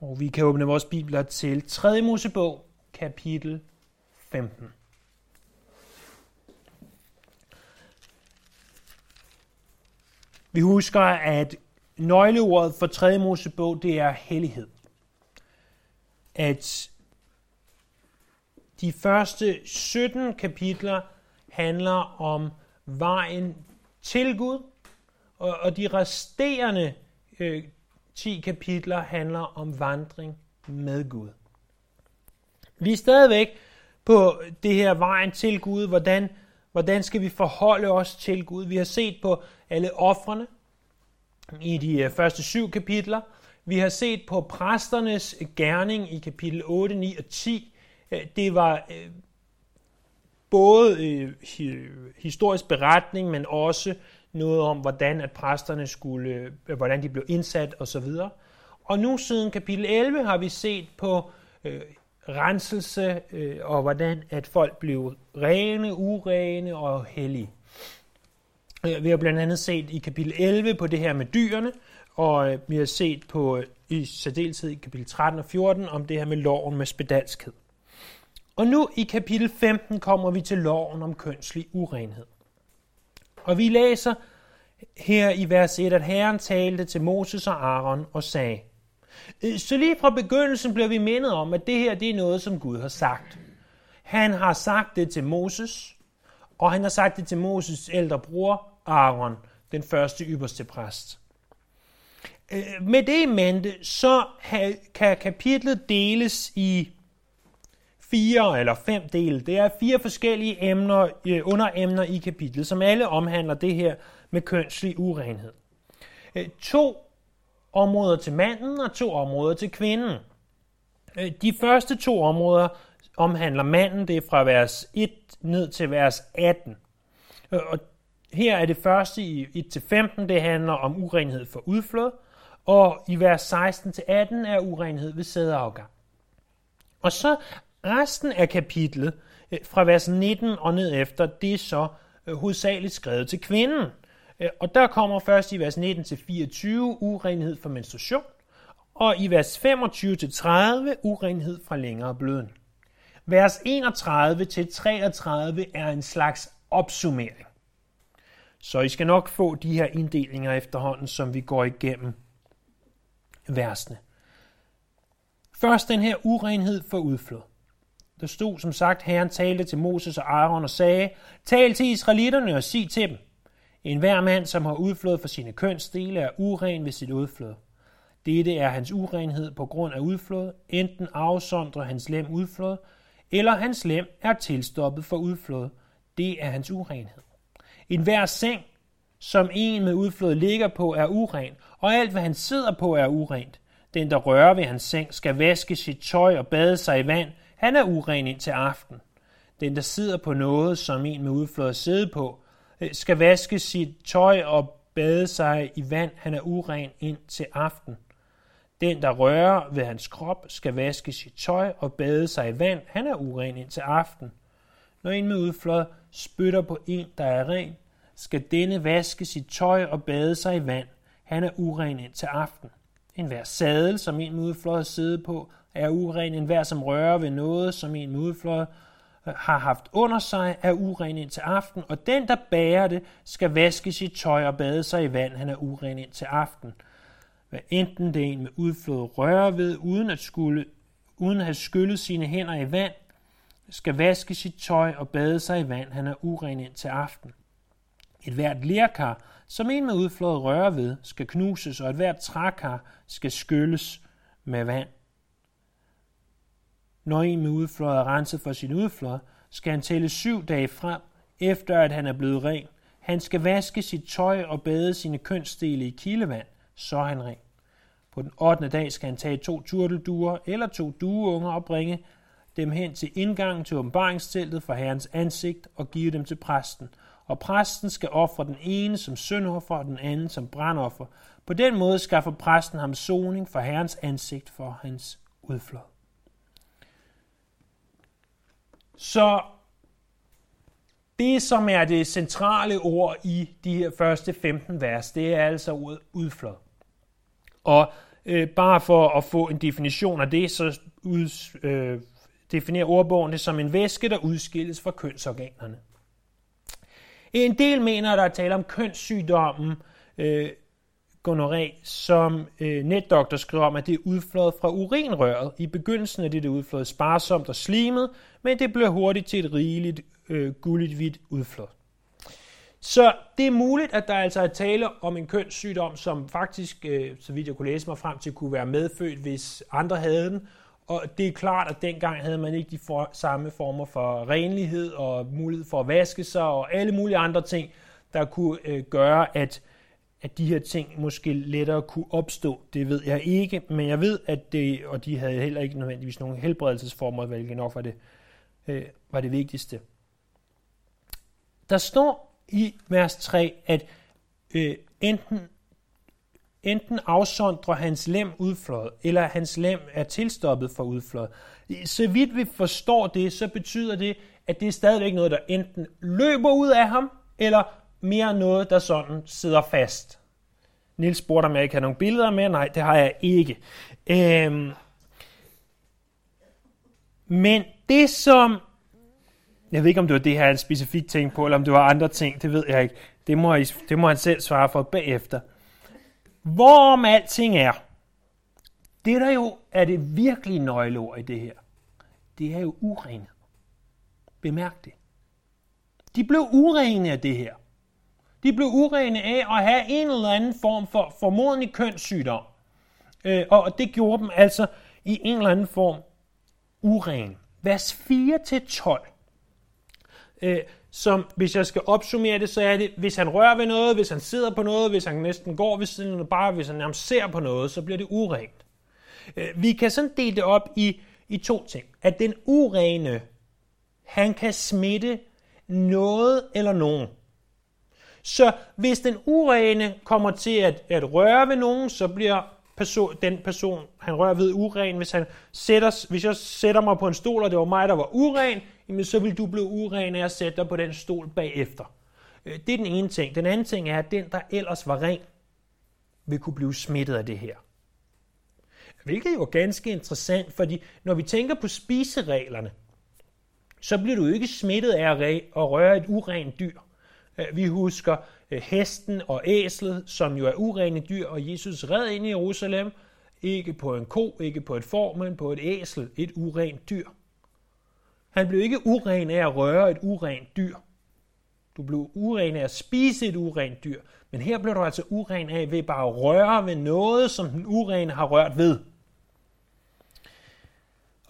Og vi kan åbne vores bibler til 3. Mosebog, kapitel 15. Vi husker, at nøgleordet for 3. Mosebog, det er hellighed. At de første 17 kapitler handler om vejen til Gud, og de resterende øh, 10 kapitler handler om vandring med Gud. Vi er stadigvæk på det her vejen til Gud. Hvordan, hvordan skal vi forholde os til Gud? Vi har set på alle offrene i de øh, første syv kapitler. Vi har set på præsternes gerning i kapitel 8, 9 og 10. Øh, det var øh, både historisk beretning, men også noget om, hvordan at præsterne skulle, øh, hvordan de blev indsat osv. Og nu siden kapitel 11 har vi set på øh, renselse øh, og hvordan at folk blev rene, urene og hellige. Øh, vi har blandt andet set i kapitel 11 på det her med dyrene, og øh, vi har set på øh, i særdeleshed i kapitel 13 og 14 om det her med loven med spedalskhed. Og nu i kapitel 15 kommer vi til loven om kønslig urenhed. Og vi læser her i vers 1, at Herren talte til Moses og Aaron og sagde, øh, så lige fra begyndelsen bliver vi mindet om, at det her det er noget, som Gud har sagt. Han har sagt det til Moses, og han har sagt det til Moses ældre bror, Aaron, den første ypperste præst. Øh, med det i mente, så kan kapitlet deles i fire eller fem dele. Det er fire forskellige emner, øh, underemner i kapitlet, som alle omhandler det her med kønslig urenhed. Øh, to områder til manden og to områder til kvinden. Øh, de første to områder omhandler manden, det er fra vers 1 ned til vers 18. Øh, og her er det første i 1-15, det handler om urenhed for udflod, og i vers 16-18 er urenhed ved sædeafgang. Og så Resten af kapitlet, fra vers 19 og ned efter, det er så hovedsageligt skrevet til kvinden. Øh, og der kommer først i vers 19 til 24 urenhed for menstruation, og i vers 25 til 30 urenhed fra længere bløden. Vers 31 til 33 er en slags opsummering. Så I skal nok få de her inddelinger efterhånden, som vi går igennem versene. Først den her urenhed for udflod. Der stod som sagt, Herren talte til Moses og Aaron og sagde, Tal til israelitterne og sig til dem. En hver mand, som har udflod for sine kønsdele, er uren ved sit udflod. Dette er hans urenhed på grund af udflod. Enten afsondrer hans lem udflod, eller hans lem er tilstoppet for udflod. Det er hans urenhed. En hver seng, som en med udflod ligger på, er uren, og alt, hvad han sidder på, er urent. Den, der rører ved hans seng, skal vaske sit tøj og bade sig i vand, han er uren indtil aften. Den, der sidder på noget, som en med udflod sidder på, Øh, skal vaske sit tøj og bade sig i vand. Han er uren ind til aften. Den, der rører ved hans krop, skal vaske sit tøj og bade sig i vand. Han er uren ind til aften. Når en med udflod spytter på en, der er ren, skal denne vaske sit tøj og bade sig i vand. Han er uren ind til aften. En hver sadel, som en med udflod sidder på, er uren. En hver, som rører ved noget, som en med udflod har haft under sig, er uren ind til aften, og den, der bærer det, skal vaske sit tøj og bade sig i vand. Han er uren ind til aften. Hvad enten det er en med udflået rør ved, uden at, skulle, uden at have skyllet sine hænder i vand, skal vaske sit tøj og bade sig i vand. Han er uren ind til aften. Et hvert lerkar, som en med udflået rør ved, skal knuses, og et hvert trækar skal skylles med vand. Når en med udflod er renset for sin udflod, skal han tælle syv dage frem, efter at han er blevet ren. Han skal vaske sit tøj og bade sine kønsdele i kildevand, så er han ren. På den 8. dag skal han tage to turtelduer eller to dueunger og bringe dem hen til indgangen til åbenbaringsteltet for Herrens ansigt og give dem til præsten. Og præsten skal ofre den ene som syndoffer og den anden som brandoffer. På den måde skaffer præsten ham soning for Herrens ansigt for hans udflod. Så det, som er det centrale ord i de her første 15 vers, det er altså ordet udflod. Og øh, bare for at få en definition af det, så ud, øh, definerer ordbogen det som en væske, der udskilles fra kønsorganerne. En del mener, at der er tale om kønssygdommen øh, gonoré, som øh, netdoktor skriver om, at det er udflået fra urinrøret. I begyndelsen er det, det udflået sparsomt og slimet, men det bliver hurtigt til et rigeligt, øh, gulligt hvidt udflod. Så det er muligt, at der altså er tale om en kønssygdom, som faktisk, øh, så vidt jeg kunne læse mig frem til, kunne være medfødt, hvis andre havde den. Og det er klart, at dengang havde man ikke de for, samme former for renlighed og mulighed for at vaske sig og alle mulige andre ting, der kunne øh, gøre, at, at de her ting måske lettere kunne opstå. Det ved jeg ikke, men jeg ved, at det, og de havde heller ikke nødvendigvis nogen helbredelsesformer, hvilket nok var det, øh, var det vigtigste. Der står i vers 3, at øh, enten, enten afsondrer hans lem udfløjet, eller hans lem er tilstoppet for udfløjet. Så vidt vi forstår det, så betyder det, at det er stadigvæk noget, der enten løber ud af ham, eller mere noget, der sådan sidder fast. Nils spurgte, om jeg ikke har nogle billeder med. Nej, det har jeg ikke. Øhm, men det, som jeg ved ikke, om det var det her, han specifikt tænkte på, eller om det var andre ting, det ved jeg ikke. Det må, I, det må han selv svare for bagefter. Hvorom alting er, det der jo er det virkelige nøgleord i det her, det er jo urene. Bemærk det. De blev urene af det her. De blev urene af at have en eller anden form for formodentlig kønssygdom. Øh, og det gjorde dem altså i en eller anden form uren. Vers 4-12 øh, som hvis jeg skal opsummere det, så er det, hvis han rører ved noget, hvis han sidder på noget, hvis han næsten går ved siden, af bare hvis han nærmest ser på noget, så bliver det urent. Øh, vi kan sådan dele det op i, i to ting. At den urene, han kan smitte noget eller nogen. Så hvis den urene kommer til at, at røre ved nogen, så bliver person, den person, han rører ved, uren. Hvis, han sætter, hvis jeg sætter mig på en stol, og det var mig, der var uren, jamen så vil du blive uren af at sætte dig på den stol bagefter. Øh, det er den ene ting. Den anden ting er, at den, der ellers var ren, vil kunne blive smittet af det her. Hvilket jo er ganske interessant, fordi når vi tænker på spisereglerne, så bliver du ikke smittet af at røre et urent dyr. Øh, vi husker øh, hesten og æslet, som jo er urene dyr, og Jesus red ind i Jerusalem, ikke på en ko, ikke på et får, men på et æsel, et urent dyr. Han blev ikke uren af at røre et urent dyr. Du blev uren af at spise et urent dyr. Men her blev du altså uren af ved bare at røre ved noget, som den urene har rørt ved.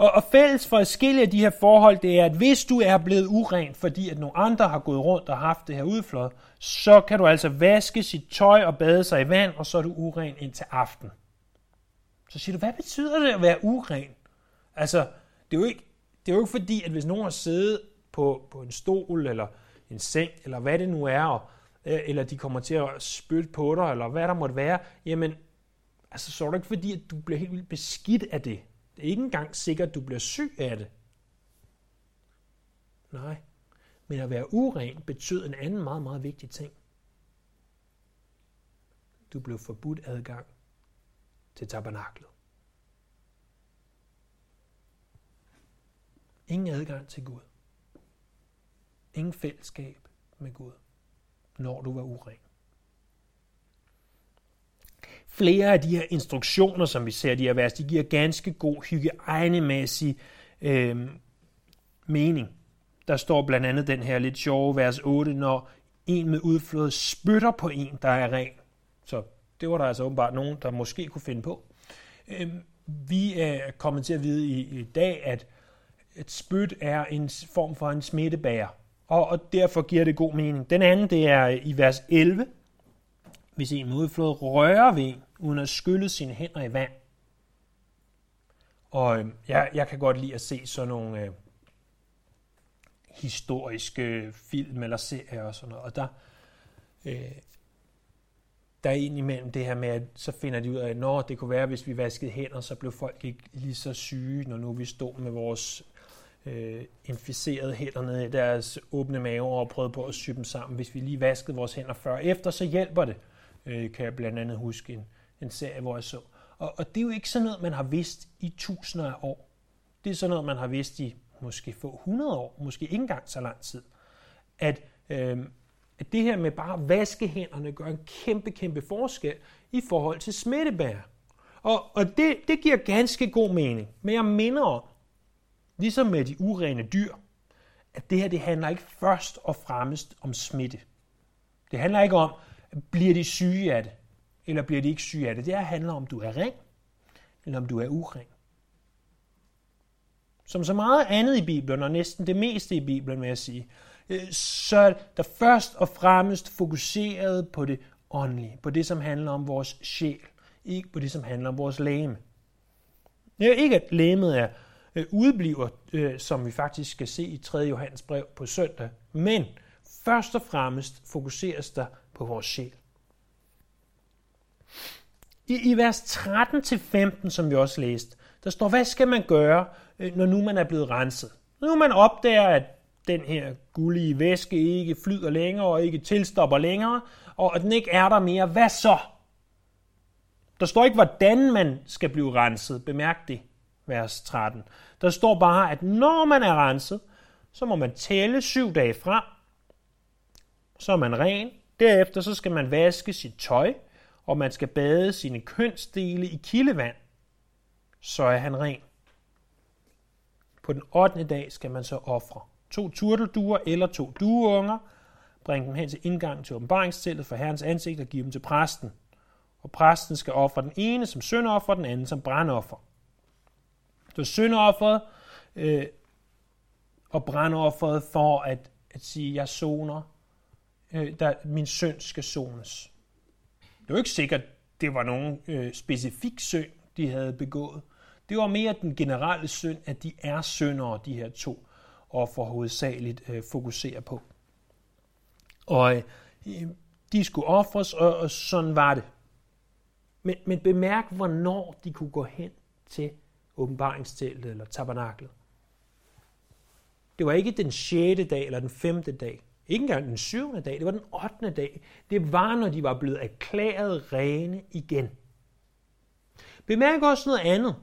Og, og fælles for at skille de her forhold, det er, at hvis du er blevet uren, fordi at nogle andre har gået rundt og haft det her udflod, så kan du altså vaske sit tøj og bade sig i vand, og så er du uren indtil aften. Så siger du, hvad betyder det at være uren? Altså, det er jo ikke, det er jo ikke fordi, at hvis nogen har siddet på, på en stol, eller en seng, eller hvad det nu er, og, øh, eller de kommer til at spytte på dig, eller hvad der måtte være, jamen, altså, så er det ikke fordi, at du bliver helt vildt beskidt af det. Det er ikke engang sikkert, at du bliver syg af det. Nej. Men at være uren betød en anden meget, meget vigtig ting. Du blev forbudt adgang til tabernaklet. Ingen adgang til Gud. Ingen fællesskab med Gud, når du var uren. Flere af de her instruktioner, som vi ser de her vers, de giver ganske god hygiejnemæssig øh, mening. Der står blandt andet den her lidt sjove vers 8, når en med udflod spytter på en, der er ren. Så det var der altså åbenbart nogen, der måske kunne finde på. Øh, vi er kommet til at vide i, i dag, at et spyt er en form for en smittebærer, og, og derfor giver det god mening. Den anden, det er i vers 11, hvis en modflod rører ved uden at skylle sine hænder i vand. Og øh, jeg, jeg kan godt lide at se sådan nogle øh, historiske film eller serier og sådan noget, og der, øh, der er indimellem det her med, at så finder de ud af, at når det kunne være, hvis vi vaskede hænder, så blev folk ikke lige så syge, når nu vi stod med vores øh, inficerede hænderne i deres åbne maver og prøvede på at sy dem sammen. Hvis vi lige vaskede vores hænder før og efter, så hjælper det, øh, kan jeg blandt andet huske en, en serie, hvor jeg så. Og, og det er jo ikke sådan noget, man har vidst i tusinder af år. Det er sådan noget, man har vidst i måske få 100 år, måske ikke engang så lang tid. At, øh, at det her med bare at vaske hænderne gør en kæmpe, kæmpe forskel i forhold til smittebær. Og, og det, det giver ganske god mening. Men jeg minder om, ligesom med de urene dyr, at det her det handler ikke først og fremmest om smitte. Det handler ikke om, bliver de syge af det, eller bliver de ikke syge af det. Det her handler om, du er ren, eller om du er uren. Som så meget andet i Bibelen, og næsten det meste i Bibelen, vil jeg sige, øh, så er der først og fremmest fokuseret på det åndelige, på det, som handler om vores sjæl, ikke på det, som handler om vores læme. Det er ikke, at læmet er øh, udbliver, øh, som vi faktisk skal se i 3. Johannes brev på søndag, men først og fremmest fokuseres der på vores sjæl. I, i vers 13-15, som vi også læste, der står, hvad skal man gøre, øh, når nu man er blevet renset? Nu man opdager, at den her gullige væske ikke flyder længere og ikke tilstopper længere, og at den ikke er der mere, hvad så? Der står ikke, hvordan man skal blive renset. Bemærk det, vers 13. Der står bare, at når man er renset, så må man tælle syv dage fra. Så er man ren. Derefter så skal man vaske sit tøj, og man skal bade sine kønsdele i kildevand. Så er han ren. På den 8. dag skal man så ofre to turtelduer eller to dueunger, bringe dem hen til indgangen til åbenbaringsteltet for Herrens ansigt og give dem til præsten. Og præsten skal ofre den ene som syndoffer, den anden som brandoffer. Så syndofferet øh, og brandofferet for at, at sige, jeg zoner, øh, der, min synd skal sones. Det var ikke sikkert, det var nogen øh, specifik synd, de havde begået. Det var mere den generelle synd, at de er syndere, de her to offer hovedsageligt øh, fokuserer på. Og øh, de skulle ofres, og, og sådan var det. Men, men bemærk, hvornår de kunne gå hen til åbenbaringsteltet eller tabernaklet. Det var ikke den 6. dag eller den 5. dag. Ikke engang den syvende dag. Det var den ottende dag. Det var, når de var blevet erklæret rene igen. Bemærk også noget andet.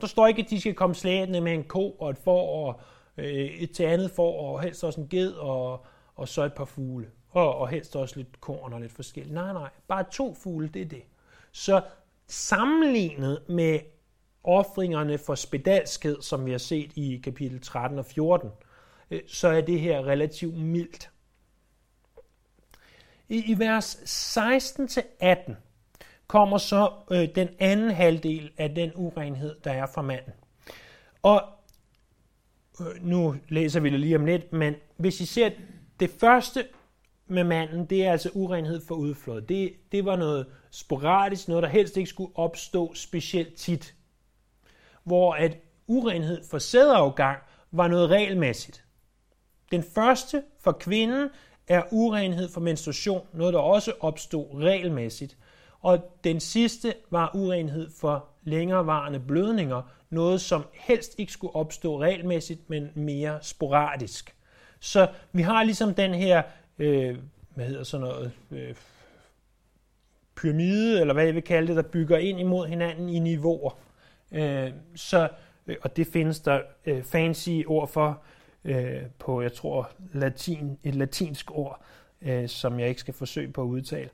Der står ikke, at de skal komme slædende med en ko og et får og øh, et til andet får, og helst også en ged og, og så et par fugle. Og, og helst også lidt korn og lidt forskelligt. Nej, nej. Bare to fugle, det er det. Så sammenlignet med offringerne for spedalskhed, som vi har set i kapitel 13 og 14, øh, så er det her relativt mildt. I, i vers 16-18 kommer så øh, den anden halvdel af den urenhed, der er fra manden. Og øh, nu læser vi det lige om lidt, men hvis I ser det første med manden, det er altså urenhed for udflod. Det, det var noget sporadisk, noget der helst ikke skulle opstå specielt tit. Hvor at urenhed for sædeafgang var noget regelmæssigt. Den første for kvinden er urenhed for menstruation, noget der også opstod regelmæssigt. Og den sidste var urenhed for længerevarende blødninger, noget som helst ikke skulle opstå regelmæssigt, men mere sporadisk. Så vi har ligesom den her, øh, hvad hedder sådan noget, øh, pyramide, eller hvad jeg vil kalde det, der bygger ind imod hinanden i niveauer. Øh, så, øh, og det findes der øh, fancy ord for øh, på, jeg tror, latin, et latinsk ord, øh, som jeg ikke skal forsøge på at udtale.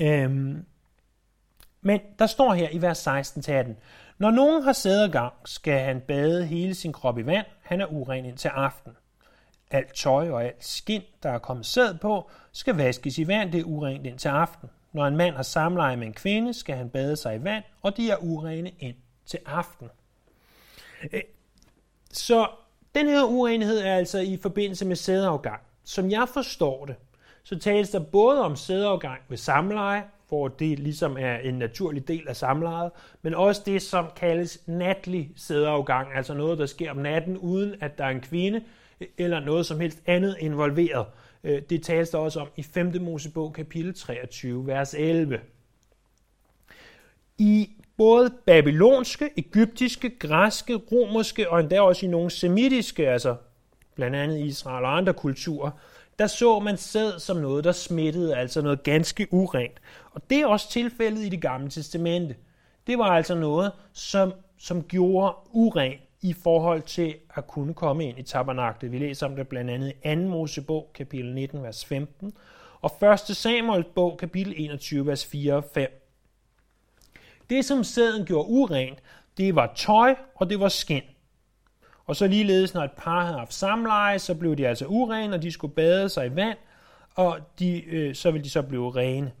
Øhm, men der står her i vers 16-18, når nogen har sædegang, skal han bade hele sin krop i vand. Han er uren indtil aften. Alt tøj og alt skind, der er kommet sæd på, skal vaskes i vand. Det er urent indtil aften. Når en mand har samleje med en kvinde, skal han bade sig i vand, og de er urene ind til aften. Øh, så den her urenhed er altså i forbindelse med sædeafgang. Som jeg forstår det, så tales der både om sædeafgang ved samleje, hvor det ligesom er en naturlig del af samlejet, men også det, som kaldes natlig sædeafgang, altså noget, der sker om natten, uden at der er en kvinde, eller noget som helst andet involveret. Øh, det tales der også om i 5. Mosebog kapitel 23, vers 11. I både babylonske, egyptiske, græske, romerske og endda også i nogle semitiske, altså blandt andet Israel og andre kulturer, der så man sæd som noget, der smittede, altså noget ganske urent. Og det er også tilfældet i det gamle testamente. det var altså noget, som, som gjorde urent i forhold til at kunne komme ind i tabernaklet. Vi læser om det blandt andet i 2. Mosebog, kapitel 19, vers 15, og 1. Samuels bog, kapitel 21, vers 4 og 5. Det, som sæden gjorde urent, det var tøj, og det var skin. Og så ligeledes, når et par havde haft samleje, så blev de altså urene, og de skulle bade sig i vand, og de, øh, så ville de så blive rene.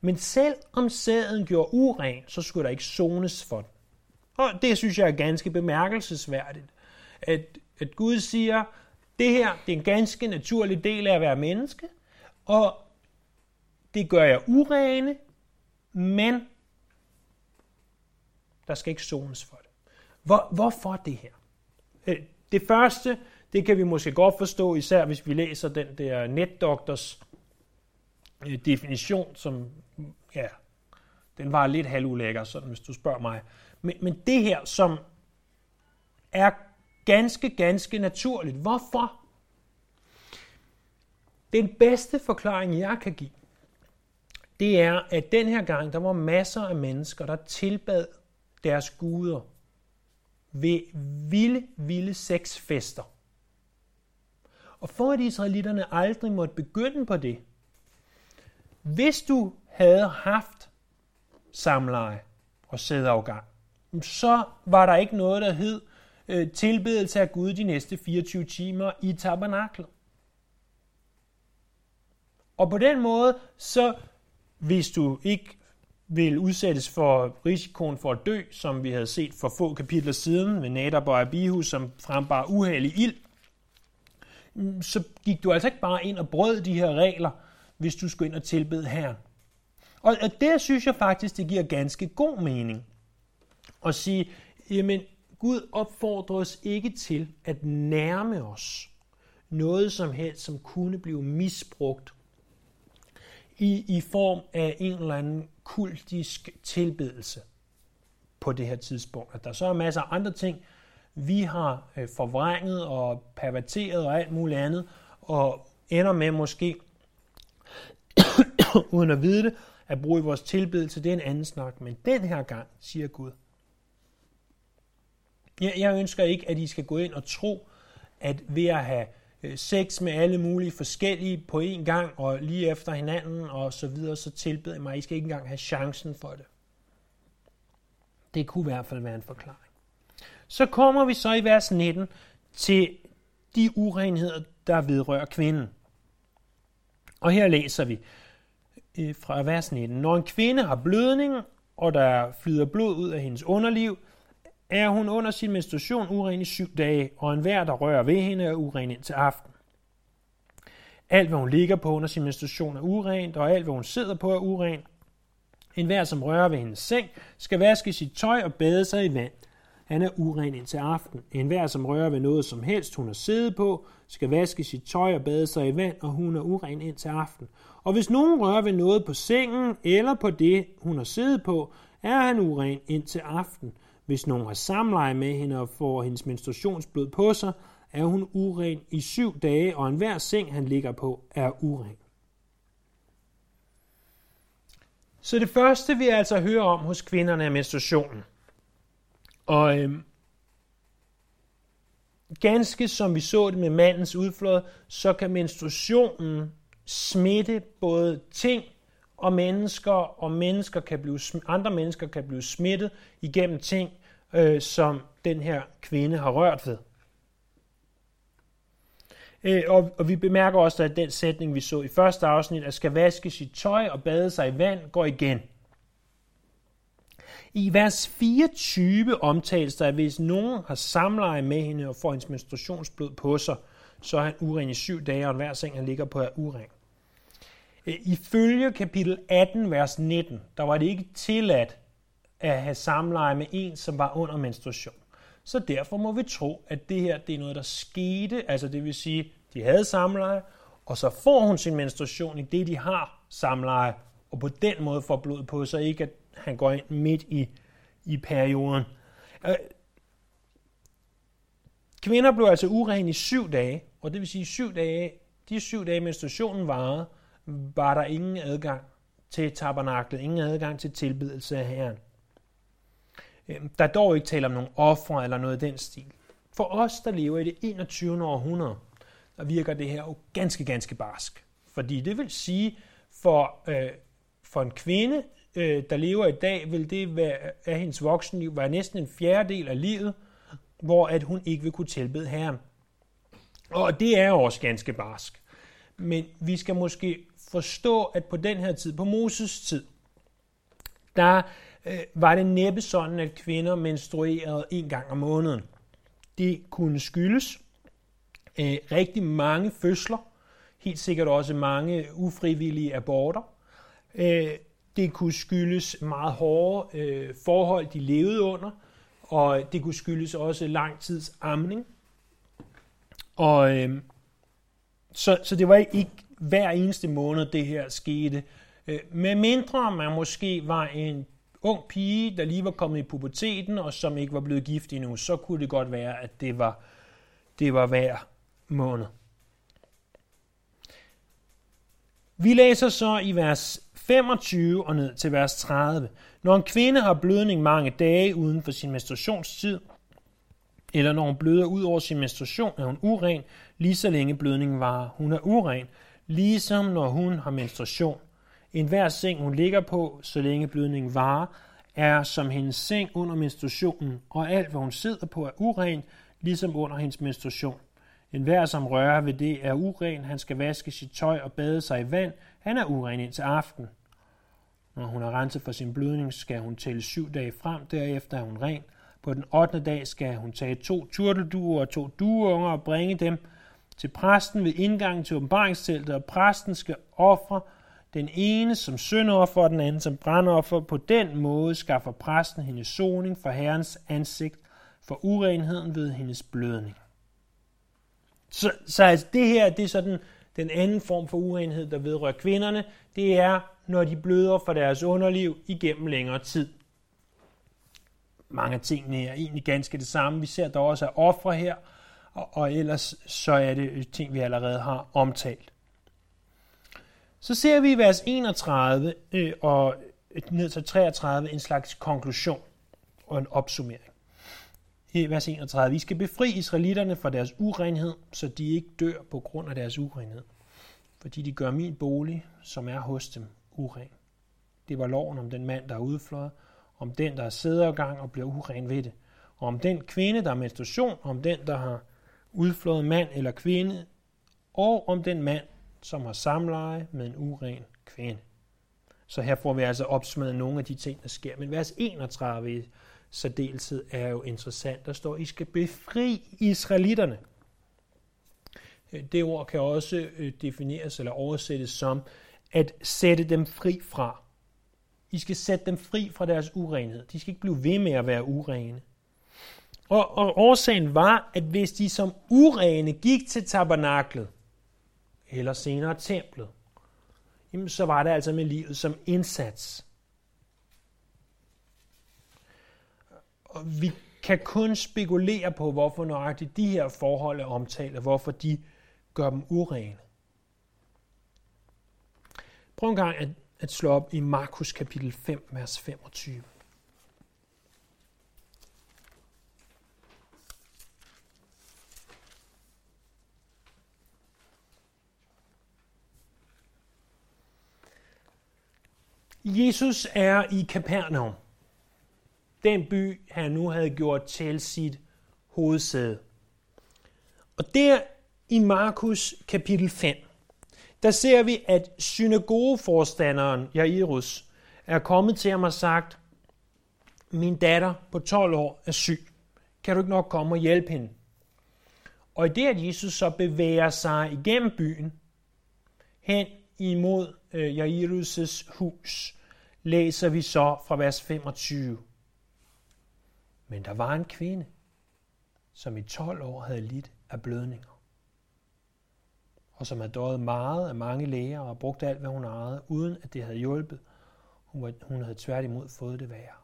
Men selv om sæden gjorde uren, så skulle der ikke zones for den. Og det synes jeg er ganske bemærkelsesværdigt. At, at Gud siger, det her det er en ganske naturlig del af at være menneske, og det gør jeg urene, men der skal ikke zones for det. Hvor, hvorfor det her? Øh, det første, det kan vi måske godt forstå, især hvis vi læser den der netdoktors øh, definition, som ja, den var lidt halvulækker, sådan hvis du spørger mig. Men, men det her, som er ganske, ganske naturligt. Hvorfor? Den bedste forklaring, jeg kan give, det er, at den her gang, der var masser af mennesker, der tilbad deres guder ved vilde, vilde sexfester. Og for at israelitterne aldrig måtte begynde på det, hvis du havde haft samleje og sædafgang, så var der ikke noget, der hed øh, tilbedelse af Gud de næste 24 timer i tabernaklet. Og på den måde, så hvis du ikke vil udsættes for risikoen for at dø, som vi havde set for få kapitler siden med Nadab og Abihu, som frembar uheldig ild, mm, så gik du altså ikke bare ind og brød de her regler, hvis du skulle ind og tilbede Herren. Og det synes jeg faktisk, det giver ganske god mening at sige, jamen Gud opfordrer os ikke til at nærme os noget som helst, som kunne blive misbrugt i, i form af en eller anden kultisk tilbedelse på det her tidspunkt. At der så er masser af andre ting, vi har øh, forvrænget og perverteret og alt muligt andet, og ender med måske, uden at vide det, at bruge i vores tilbedelse, det er en anden snak. Men den her gang, siger Gud, jeg, jeg ønsker ikke, at I skal gå ind og tro, at ved at have Øh, sex med alle mulige forskellige på én gang og lige efter hinanden og så videre, så tilbeder jeg mig. I skal ikke engang have chancen for det. Det kunne i hvert fald være en forklaring. Så kommer vi så i vers 19 til de urenheder, der vedrører kvinden. Og her læser vi øh, fra vers 19. Når en kvinde har blødning, og der flyder blod ud af hendes underliv, er hun under sin menstruation uren i syv dage, og enhver, der rører ved hende, er uren indtil aften. Alt, hvad hun ligger på under sin menstruation, er urent, og alt, hvad hun sidder på, er urent. En hver, som rører ved hendes seng, skal vaske sit tøj og bade sig i vand. Han er uren indtil aften. En hver, som rører ved noget som helst, hun har siddet på, skal vaske sit tøj og bade sig i vand, og hun er uren indtil aften. Og hvis nogen rører ved noget på sengen eller på det, hun har siddet på, er han uren indtil aften. Hvis nogen har samleje med hende og får hendes menstruationsblod på sig, er hun uren i syv dage, og enhver seng, han ligger på, er uren. Så det første, vi altså hører om hos kvinderne, er menstruationen. Og øhm, ganske som vi så det med mandens udflod, så kan menstruationen smitte både ting og mennesker, og mennesker kan blive, andre mennesker kan blive smittet igennem ting, øh, som den her kvinde har rørt ved. Øh, og, og vi bemærker også, at den sætning, vi så i første afsnit, at skal vaske sit tøj og bade sig i vand, går igen. I vers 24 omtales der, at hvis nogen har samleje med hende og får hendes menstruationsblod på sig, så er han uren i syv dage, og hver seng, han ligger på, er uren. Øh, ifølge kapitel 18, vers 19, der var det ikke tilladt at have samleje med en, som var under menstruation. Så derfor må vi tro, at det her det er noget, der skete, altså det vil sige, de havde samleje, og så får hun sin menstruation i det, de har samleje, og på den måde får blod på så ikke at han går ind midt i, i perioden. Øh, kvinder blev altså uren i syv dage, og det vil sige syv dage, de syv dage menstruationen varede, var der ingen adgang til tabernaklet, ingen adgang til tilbedelse af Herren. Øhm, der er dog ikke tale om nogen ofre eller noget i den stil. For os, der lever i det 21. århundrede, der virker det her jo ganske, ganske barsk. Fordi det vil sige, for, øh, for en kvinde, øh, der lever i dag, vil det være, af hendes voksenliv være næsten en fjerdedel af livet, hvor at hun ikke vil kunne tilbede Herren. Og det er også ganske barsk. Men vi skal måske forstå, at på den her tid, på Moses tid, der øh, var det næppe sådan, at kvinder menstruerede en gang om måneden. Det kunne skyldes øh, rigtig mange fødsler, helt sikkert også mange ufrivillige aborter. Øh, det kunne skyldes meget hårde øh, forhold, de levede under, og det kunne skyldes også lang tids amning. Og øh, så, så det var ikke hver eneste måned, det her skete. Øh, med mindre man måske var en ung pige, der lige var kommet i puberteten, og som ikke var blevet gift endnu, så kunne det godt være, at det var, det var hver måned. Vi læser så i vers 25 og ned til vers 30. Når en kvinde har blødning mange dage uden for sin menstruationstid, eller når hun bløder ud over sin menstruation, er hun uren, lige så længe blødningen varer. Hun er uren, ligesom når hun har menstruation. En hver seng, hun ligger på, så længe blødningen varer, er som hendes seng under menstruationen, og alt, hvad hun sidder på, er uren, ligesom under hendes menstruation. En hver, som rører ved det, er uren. Han skal vaske sit tøj og bade sig i vand. Han er uren indtil aften. Når hun har renset for sin blødning, skal hun tælle syv dage frem. Derefter er hun ren. På den 8. dag skal hun tage to turtelduer og to dueunger og bringe dem til præsten ved indgangen til åbenbaringsteltet, og præsten skal ofre den ene som syndoffer og den anden som brandoffer. På den måde skaffer præsten hendes soning for Herrens ansigt for urenheden ved hendes blødning. Så, så altså det her, det er sådan den anden form for urenhed, der vedrører kvinderne. Det er, når de bløder for deres underliv igennem længere tid. Mange af tingene er egentlig ganske det samme. Vi ser dog også at ofre her, og, og ellers så er det ting, vi allerede har omtalt. Så ser vi i vers 31 øh, og ned til 33 en slags konklusion og en opsummering. I vers 31, vi skal befri israelitterne fra deres urenhed, så de ikke dør på grund af deres urenhed, fordi de gør min bolig, som er hos dem, uren. Det var loven om den mand, der er udflået, om den, der er sædergang og bliver uren ved det, og om den kvinde, der er menstruation, om den, der har udflået mand eller kvinde, og om den mand, som har samleje med en uren kvinde. Så her får vi altså opsummeret nogle af de ting, der sker. Men vers 31 i særdeleshed er jo interessant. Der står, I skal befri israelitterne. Øh, det ord kan også øh, defineres eller oversættes som at sætte dem fri fra. I skal sætte dem fri fra deres urenhed. De skal ikke blive ved med at være urene. Og, og årsagen var, at hvis de som urene gik til tabernaklet, eller senere templet, jamen så var det altså med livet som indsats. Og vi kan kun spekulere på, hvorfor nøjagtigt de her forhold er omtalt, og hvorfor de gør dem urene. Prøv en gang at, at slå op i Markus kapitel 5, vers 25. Jesus er i Kapernaum, den by, han nu havde gjort til sit hovedsæde. Og der i Markus kapitel 5, der ser vi, at synagogeforstanderen Jairus er kommet til ham og sagt, min datter på 12 år er syg. Kan du ikke nok komme og hjælpe hende? Og i det, at Jesus så bevæger sig igennem byen, hen imod øh, Jairus' hus, læser vi så fra vers 25. Men der var en kvinde, som i 12 år havde lidt af blødninger, og som havde døjet meget af mange læger og brugt alt, hvad hun ejede, uden at det havde hjulpet. Hun, hun havde tværtimod fået det værre.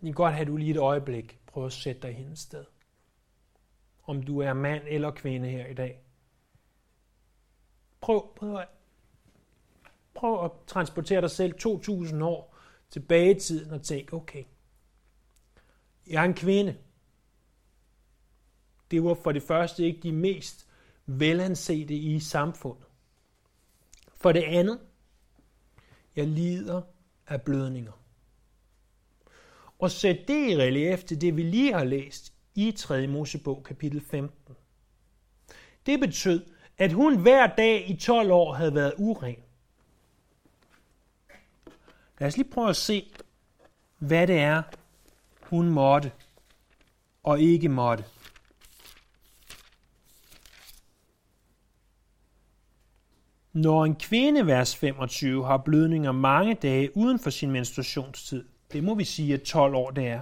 Det kan godt have du lige et øjeblik. prøver at sætte dig i hendes sted. Om du er mand eller kvinde her i dag. Prøv, prøv at prøv at transportere dig selv 2.000 år tilbage i tiden og tænk, okay, jeg er en kvinde. Det var for det første ikke de mest velansete i samfundet. For det andet, jeg lider af blødninger. Og sæt det i relief til det, vi lige har læst i 3. Mosebog kapitel 15. Det betød, at hun hver dag i 12 år havde været uren. Lad os lige prøve at se, hvad det er, hun måtte og ikke måtte. Når en kvinde, vers 25, har blødninger mange dage uden for sin menstruationstid, det må vi sige, at 12 år det er,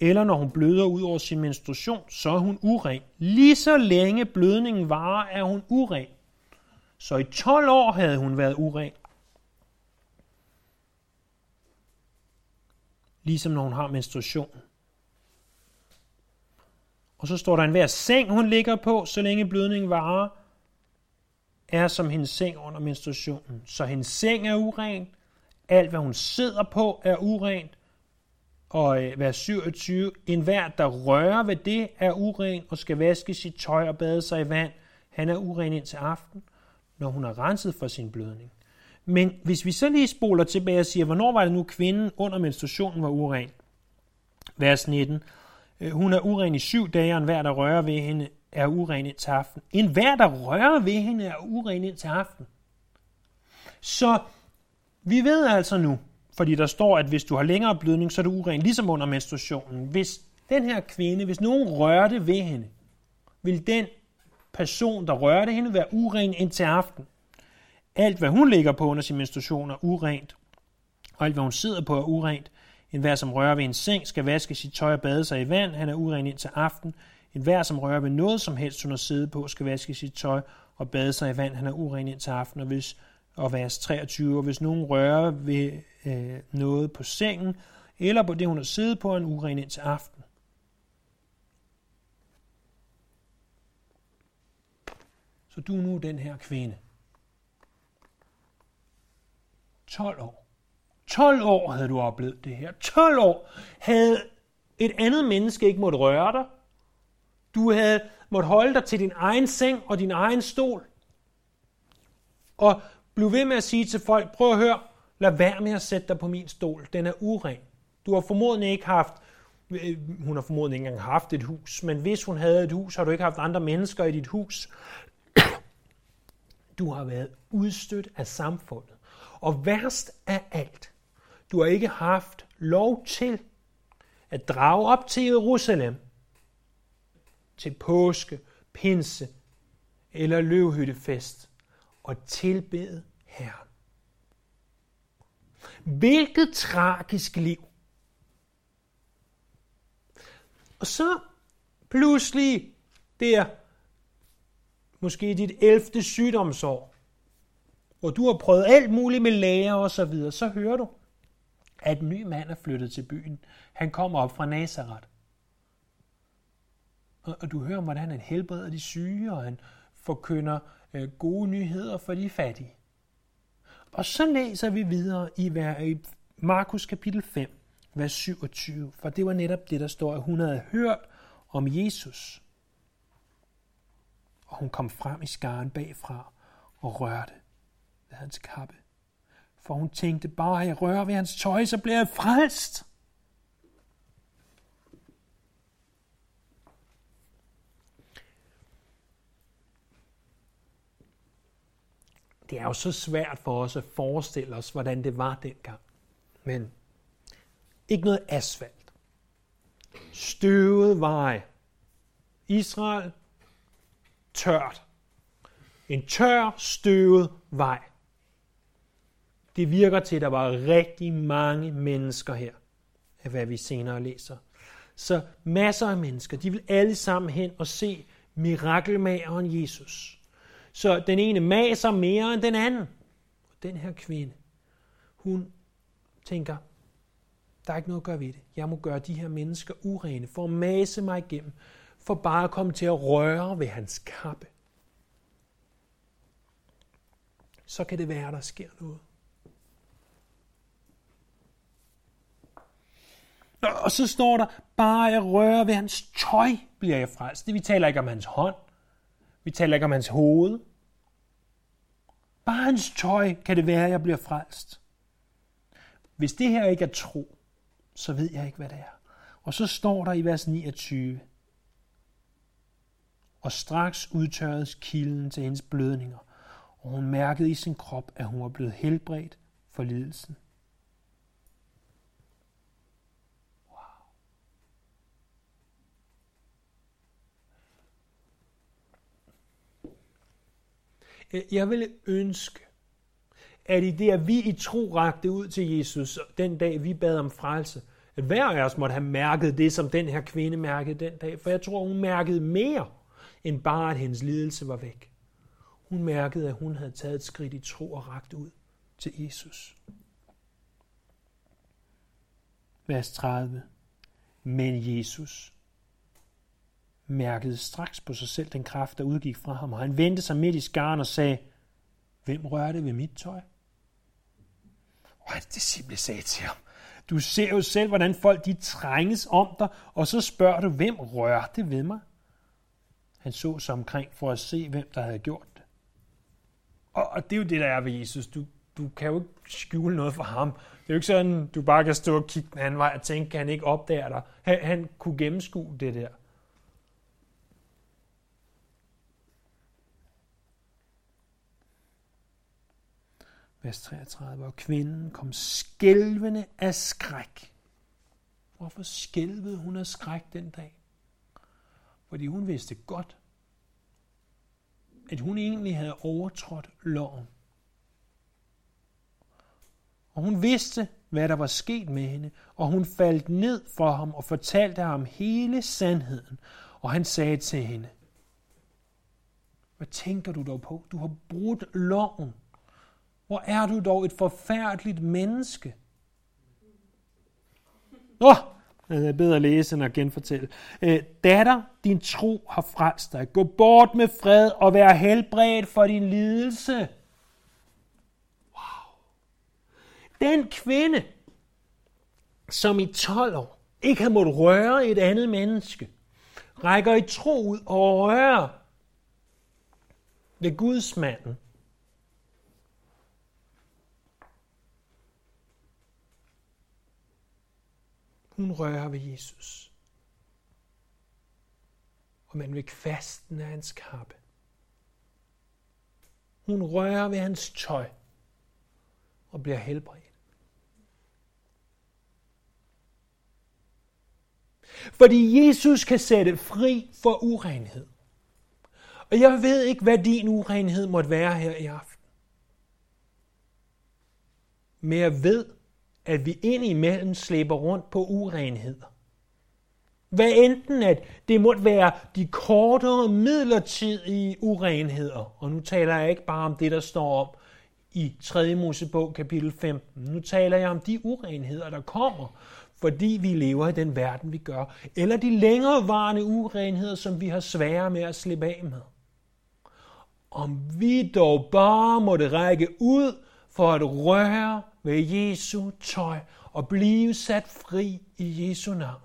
eller når hun bløder ud over sin menstruation, så er hun uren. Lige så længe blødningen varer, er hun uren. Så i 12 år havde hun været uren. Ligesom når hun har menstruation. Og så står der en hver seng, hun ligger på, så længe blødningen varer, er som hendes seng under menstruationen. Så hendes seng er uren, alt hvad hun sidder på er urent, og øh, vers 27, en hver, der rører ved det, er uren og skal vaske sit tøj og bade sig i vand. Han er uren indtil aften, når hun er renset for sin blødning. Men hvis vi så lige spoler tilbage og siger, hvornår var det nu kvinden under menstruationen var uren? Vers 19. Øh, hun er uren i syv dage, og enhver, der rører ved hende, er uren indtil aften. En hver, der rører ved hende, er uren indtil aften. Så vi ved altså nu, fordi der står, at hvis du har længere blødning, så er du uren, ligesom under menstruationen. Hvis den her kvinde, hvis nogen rørte ved hende, vil den person, der rørte hende, være uren indtil aften. Alt, hvad hun ligger på under sin menstruation, er urent, og alt, hvad hun sidder på, er urent. En hver, som rører ved en seng, skal vaske sit tøj og bade sig i vand. Han er uren indtil aften. En hver, som rører ved noget som helst, hun har siddet på, skal vaske sit tøj og bade sig i vand. Han er uren indtil aften. Og, hvis, og vers 23, og hvis nogen rører ved øh, noget på sengen, eller på det, hun har siddet på en uren indtil aften. Så du er nu den her kvinde. 12 år. 12 år havde du oplevet det her. 12 år havde et andet menneske ikke måtte røre dig. Du havde måtte holde dig til din egen seng og din egen stol. Og bliv ved med at sige til folk, prøv at høre, Lad være med at sætte dig på min stol. Den er uren. Du har formodentlig ikke haft, øh, hun har formodentlig ikke engang haft et hus, men hvis hun havde et hus, har du ikke haft andre mennesker i dit hus. Du har været udstødt af samfundet. Og værst af alt, du har ikke haft lov til at drage op til Jerusalem til påske, pinse eller løvhyttefest og tilbede Herren. Hvilket tragisk liv. Og så pludselig der, måske dit 11. sygdomsår, hvor du har prøvet alt muligt med læger og så videre, så hører du, at en ny mand er flyttet til byen. Han kommer op fra Nazareth. Og, og du hører om, hvordan han helbreder de syge, og han forkynder øh, gode nyheder for de fattige. Og så læser vi videre i Markus kapitel 5, vers 27, for det var netop det, der står, at hun havde hørt om Jesus. Og hun kom frem i skaren bagfra og rørte ved hans kappe. For hun tænkte, bare at jeg rører ved hans tøj, så bliver jeg frelst. Det er jo så svært for os at forestille os, hvordan det var dengang. Men ikke noget asfalt. Støvet vej. Israel, tørt. En tør, støvet vej. Det virker til, at der var rigtig mange mennesker her, af hvad vi senere læser. Så masser af mennesker, de vil alle sammen hen og se mirakelmageren Jesus. Så den ene maser mere end den anden. Og den her kvinde, hun tænker, der er ikke noget at gøre ved det. Jeg må gøre de her mennesker urene for at mase mig igennem, for bare at komme til at røre ved hans kappe. så kan det være, der sker noget. Og så står der, bare jeg rører ved hans tøj, bliver jeg frelst. Det, vi taler ikke om hans hånd. Vi taler ikke om hans hoved. Bare hans tøj kan det være, at jeg bliver frelst. Hvis det her ikke er tro, så ved jeg ikke, hvad det er. Og så står der i vers 29, og straks udtørredes kilden til hendes blødninger, og hun mærkede i sin krop, at hun var blevet helbredt for lidelsen. Øh, jeg ville ønske, at i det, at vi i tro rakte ud til Jesus, den dag vi bad om frelse, at hver af os måtte have mærket det, som den her kvinde mærkede den dag. For jeg tror, hun mærkede mere, end bare at hendes lidelse var væk. Hun mærkede, at hun havde taget et skridt i tro og rakt ud til Jesus. Vers 30. Men Jesus mærkede straks på sig selv den kraft, der udgik fra ham, og han vendte sig midt i skaren og sagde, Hvem rørte ved mit tøj? Og hans disciple sagde til ham, Du ser jo selv, hvordan folk de trænges om dig, og så spørger du, hvem rørte ved mig? Han så sig omkring for at se, hvem der havde gjort det. Og, og det er jo det, der er ved Jesus. Du, du kan jo ikke skjule noget for ham. Det er jo ikke sådan, du bare kan stå og kigge den anden vej og tænke, kan han ikke opdager dig. Han, han kunne gennemskue det der. Vers 33, og kvinden kom skælvende af skræk. Hvorfor skælvede hun af skræk den dag? Fordi hun vidste godt, at hun egentlig havde overtrådt loven. Og hun vidste, hvad der var sket med hende, og hun faldt ned for ham og fortalte ham hele sandheden. Og han sagde til hende, hvad tænker du dog på? Du har brudt loven. Hvor er du dog et forfærdeligt menneske. Åh, oh, det er bedre at læse end at genfortælle. Øh, datter, din tro har frelst dig. Gå bort med fred og vær helbredt for din lidelse. Wow. Den kvinde, som i 12 år ikke har måttet røre et andet menneske, rækker i tro ud og rører ved Guds manden Hun rører ved Jesus. Og man ved kvasten af hans kappe. Hun rører ved hans tøj og bliver helbredt. Fordi Jesus kan sætte fri for urenhed. Og jeg ved ikke, hvad din urenhed måtte være her i aften. Men jeg ved, at vi indimellem slæber rundt på urenheder. Hvad enten at det måtte være de kortere midlertidige urenheder, og nu taler jeg ikke bare om det, der står om i 3. Mosebog kapitel 15. Nu taler jeg om de urenheder, der kommer, fordi vi lever i den verden, vi gør, eller de længerevarende urenheder, som vi har svære med at slippe af med. Om vi dog bare måtte række ud for at røre ved Jesu tøj og blive sat fri i Jesu navn.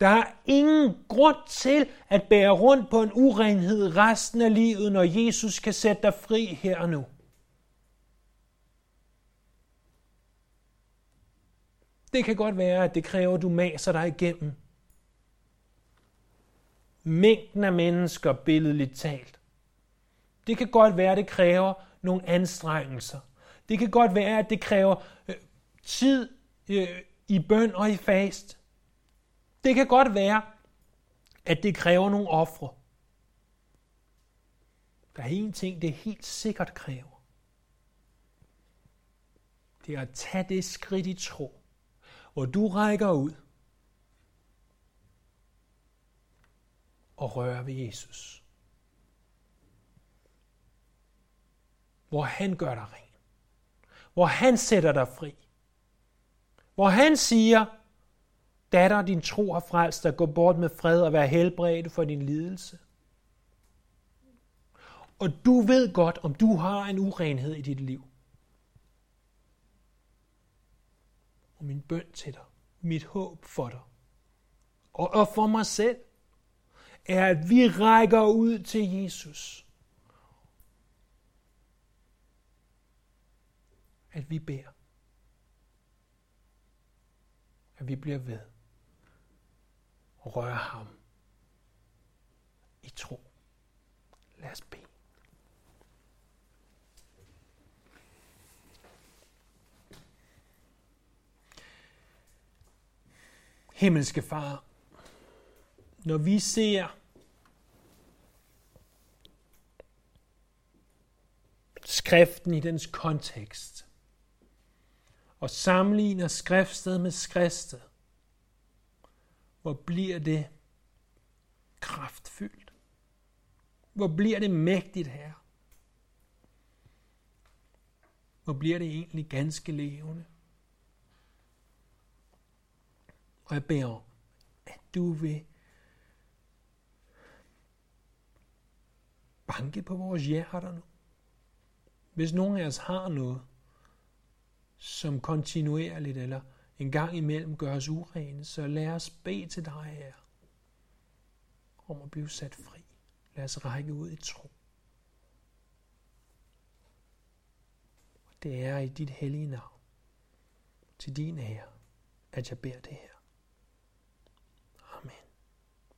Der er ingen grund til at bære rundt på en urenhed resten af livet, når Jesus kan sætte dig fri her og nu. Det kan godt være, at det kræver, at du maser dig igennem. Mængden af mennesker, billedligt talt. Det kan godt være, at det kræver, nogle anstrengelser. Det kan godt være, at det kræver øh, tid øh, i bøn og i fast. Det kan godt være, at det kræver nogle ofre. Der er en ting, det helt sikkert kræver. Det er at tage det skridt i tro, hvor du rækker ud og rører ved Jesus. Hvor han gør dig ren. Hvor han sætter dig fri. Hvor han siger, datter, din tro har frelst dig, gå bort med fred og vær helbredt for din lidelse. Og du ved godt, om du har en urenhed i dit liv. Og min bøn til dig, mit håb for dig, og, for mig selv, er, at vi rækker ud til Jesus. At vi beder. At vi bliver ved. at røre ham i tro. Lad os bede. Himmelske Far, når vi ser skriften i dens kontekst, og sammenligner skriftsted med skriftsted, hvor bliver det kraftfyldt? Hvor bliver det mægtigt her? Hvor bliver det egentlig ganske levende? Og jeg beder om, at du vil banke på vores hjerter nu. Hvis nogen af os har noget, som kontinuerligt eller en gang imellem gør os urene, så lad os bede til dig her om at blive sat fri. Lad os række ud i tro. Det er i dit hellige navn, til din ære, at jeg beder det her.